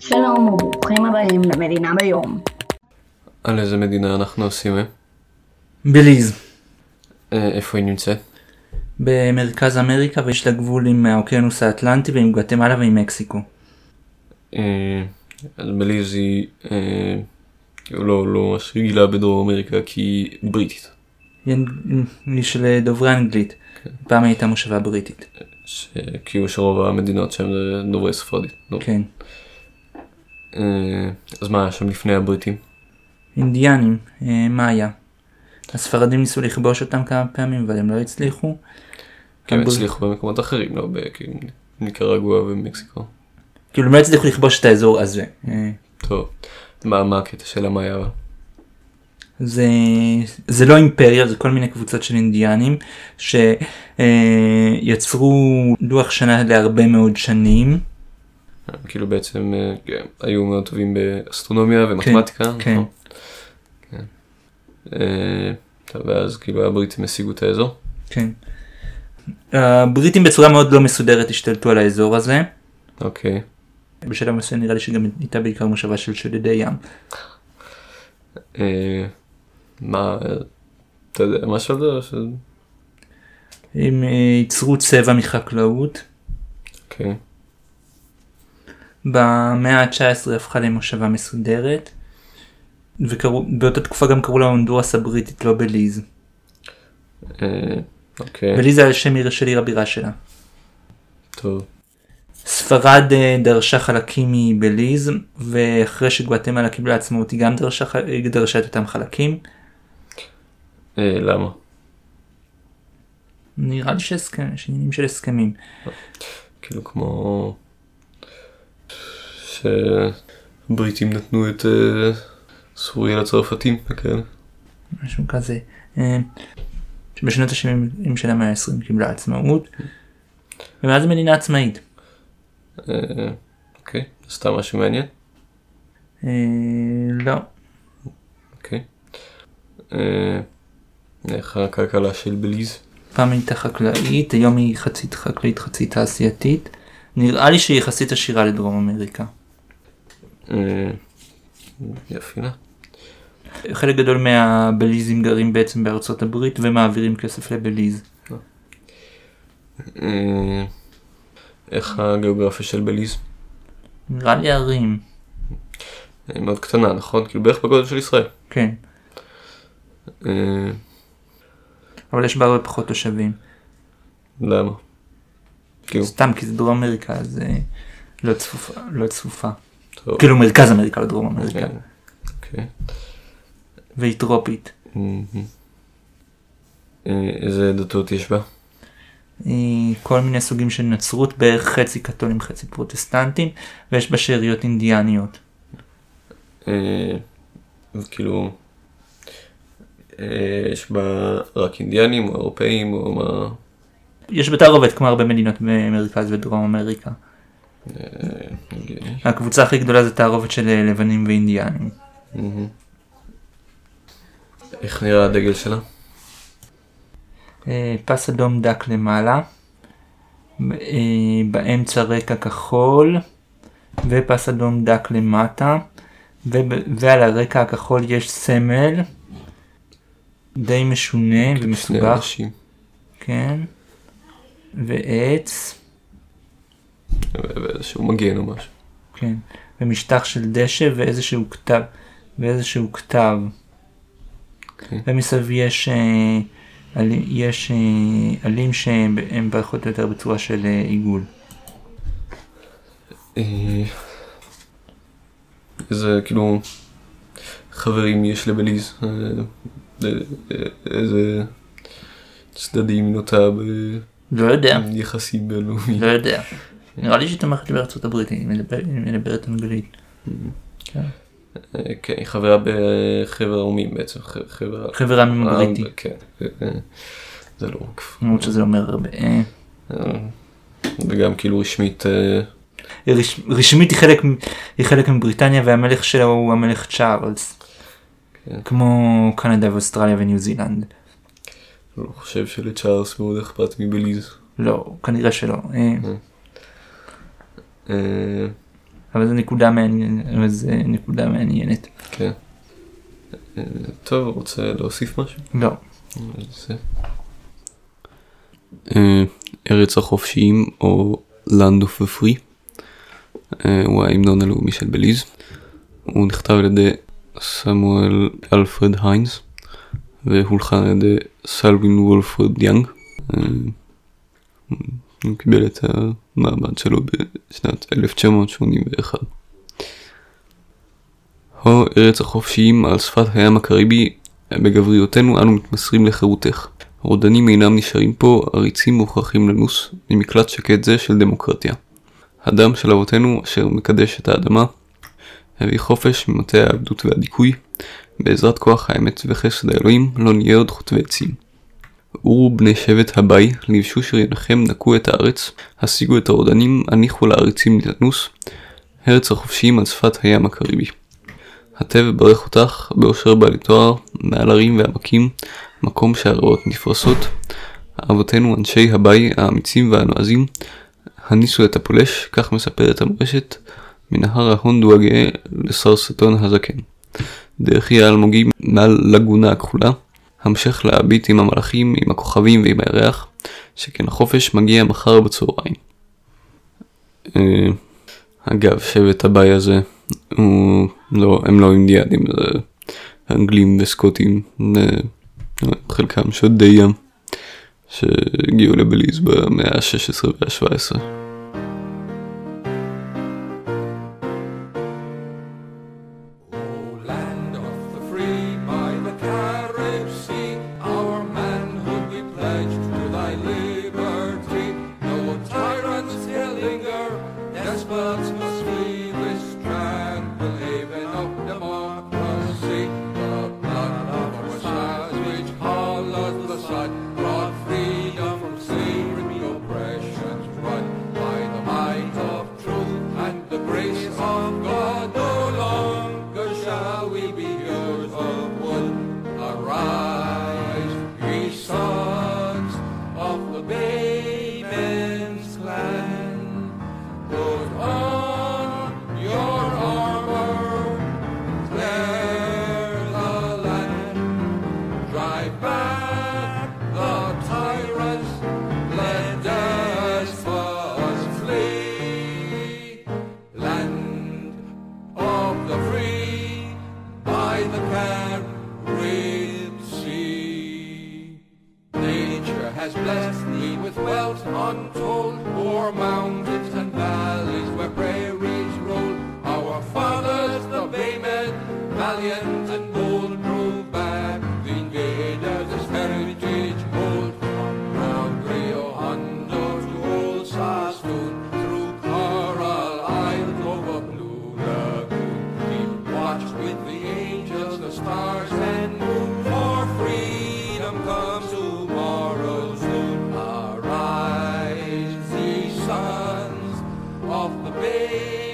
שלום וברוכים הבאים למדינה ביום. על איזה מדינה אנחנו עושים? אה? בליז, אה, איפה היא נמצאת? במרכז אמריקה ויש לה גבול עם האוקיינוס האטלנטי ועם גואטמלה ועם מקסיקו. אה, אז בליז היא אה, כאילו לא לא ממש רגילה בדרום אמריקה כי היא בריטית. היא של דוברי אנגלית. פעם הייתה מושבה בריטית. שכאילו שרוב המדינות שם זה דוברי ספרדית. לא. כן. אה, אז מה היה שם לפני הבריטים? אינדיאנים, אה, מאיה. הספרדים ניסו לכבוש אותם כמה פעמים אבל הם לא הצליחו. כי הם הצליחו במקומות אחרים, לא בכאילו ניקרגואה ומקסיקו. כאילו הם לא הצליחו לכבוש את האזור הזה. אה, טוב, מה מה הקטע של המאיה? זה, זה לא אימפריה, זה כל מיני קבוצות של אינדיאנים שיצרו לוח שנה להרבה מאוד שנים. כאילו בעצם אה, כן, היו מאוד טובים באסטרונומיה ומתמטיקה. כן. נכון? כן. אה, טוב, ואז כאילו הבריטים השיגו את האזור. כן. הבריטים בצורה מאוד לא מסודרת השתלטו על האזור הזה. אוקיי. בשלב מסוים נראה לי שגם הייתה בעיקר מושבה של שודדי ים. אה, מה, אה, אתה יודע משהו על זה? או ש- הם אה, ייצרו צבע מחקלאות. אוקיי. במאה ה-19 הפכה למושבה מסודרת. ובאותה תקופה גם קראו לה הונדורס הבריטית לא בליז. אה, אוקיי. בליז על שם עיר של עיר הבירה שלה. טוב. ספרד אה, דרשה חלקים מבליז ואחרי שגואטמלה קיבלה עצמאות היא גם דרשה, דרשה את אותם חלקים. אה, למה? נראה לי שעניינים של הסכמים. כאילו כמו שבריטים נתנו את אה, סוריה לצרפתים וכאלה. משהו כזה. אה, שבשנות ה-70 של המאה ה-20 קיבלה עצמאות. ומאז מדינה עצמאית. אה, אוקיי. סתם משהו מעניין. לא. אוקיי. איך הכלכלה של בליז? פעם הייתה חקלאית, היום היא חצית חקלאית חצי תעשייתית. נראה לי שהיא יחסית עשירה לדרום אמריקה. אה, יפי לה. חלק גדול מהבליזים גרים בעצם בארצות הברית ומעבירים כסף לבליז. אה, איך הגיאוגרפיה של בליז? נראה לי ערים. היא מאוד קטנה נכון? כאילו בערך בגודל של ישראל. כן. אה, אבל יש בה הרבה פחות תושבים. למה? כאילו, סתם כי זה דרום אמריקה אז אה, לא צפופה. טוב. כאילו מרכז אמריקה לא דרום אמריקה. כן. אוקיי. והיא טרופית. אה, איזה דתות יש בה? אה, כל מיני סוגים של נצרות בערך חצי קתולים חצי פרוטסטנטים ויש בה שאריות אינדיאניות. אה, כאילו, יש בה רק אינדיאנים או אירופאים או מה? יש בתערובת כמו הרבה מדינות במרכז ודרום אמריקה. הגיוני. הקבוצה הכי גדולה זה תערובת של אה, לבנים ואינדיאנים. איך נראה הדגל שלה? אה, פס אדום דק למעלה, אה, באמצע רקע כחול ופס אדום דק למטה ועל הרקע הכחול יש סמל די משונה שני ומסובך. כן, ועץ, ו- ואיזשהו מגן או משהו. כן, ומשטח של דשא ואיזשהו כתב, ואיזשהו כתב, אוקיי. ומסביב יש, אה, יש אה, עלים שהם פחות או יותר בצורה של אה, עיגול. איזה כאילו חברים יש לבליז? איזה צדדים נוטה לא יודע, ביחסים בינלאומיים? לא יודע. נראה לי שהיא תומכת בארצות הברית, היא מדברת- אנגלית. כן. אה, כן, היא חברה בחבר האומים בעצם, חבר... העמים הבריטי, כן, זה לא רק. למרות שזה אומר הרבה. אה, אה, וגם כאילו רשמית, אה, רש- רשמית היא חלק מ- היא חלק מבריטניה והמלך שלה הוא המלך צ'ארלס. כן. כמו קנדה ואוסטרליה וניו זילנד. לא חושב שלצ'ארלס מאוד אכפת מבליז. לא, כנראה שלא. אה, אבל זו נקודה מעניינת, אבל זו נקודה מעניינת. כן. אה, טוב, רוצה להוסיף משהו? לא. אה, ארץ החופשיים או Land of the Free הוא ההמנון הלאומי של בליז. הוא נכתב על ידי סמואל אלפרד היינס והולחן על ידי סלווין וולפרד יאנג. הוא קיבל את המעמד שלו בשנת 1981. הו ארץ החופשיים על שפת הים הקריבי, בגבריותנו אנו מתמסרים לחירותך. רודנים אינם נשארים פה, עריצים מוכרחים לנוס ממקלט שקט זה של דמוקרטיה. הדם של אבותינו אשר מקדש את האדמה, הביא חופש ממטה העבדות והדיכוי, בעזרת כוח האמת וחסד האלוהים לא נהיה עוד חוטבי עצים. עורו בני שבט הבאי, לבשו שריונכם נקו את הארץ, השיגו את הרודנים, הניחו לעריצים לנוס, ארץ החופשיים על שפת הים הקריבי. הטב ברך אותך, באושר בעלי תואר, מעל הרים ועמקים, מקום שהריאות נפרסות. אבותינו אנשי הבאי האמיצים והנועזים, הניסו את הפולש, כך מספרת המורשת, מנהר ההונדו הגאה לסרסטון הזקן. דרך יהיה אלמוגים מעל לגונה הכחולה, המשך להביט עם המלאכים, עם הכוכבים ועם הירח, שכן החופש מגיע מחר בצהריים. אה, אגב, שבט הבאי הזה, הוא לא, הם לא אינדיאנים, זה אנגלים וסקוטים, חלקם שודדי ים, שהגיעו לבליז במאה ה-16 וה-17. Has blessed thee with wealth untold, o'er mountains of the bay.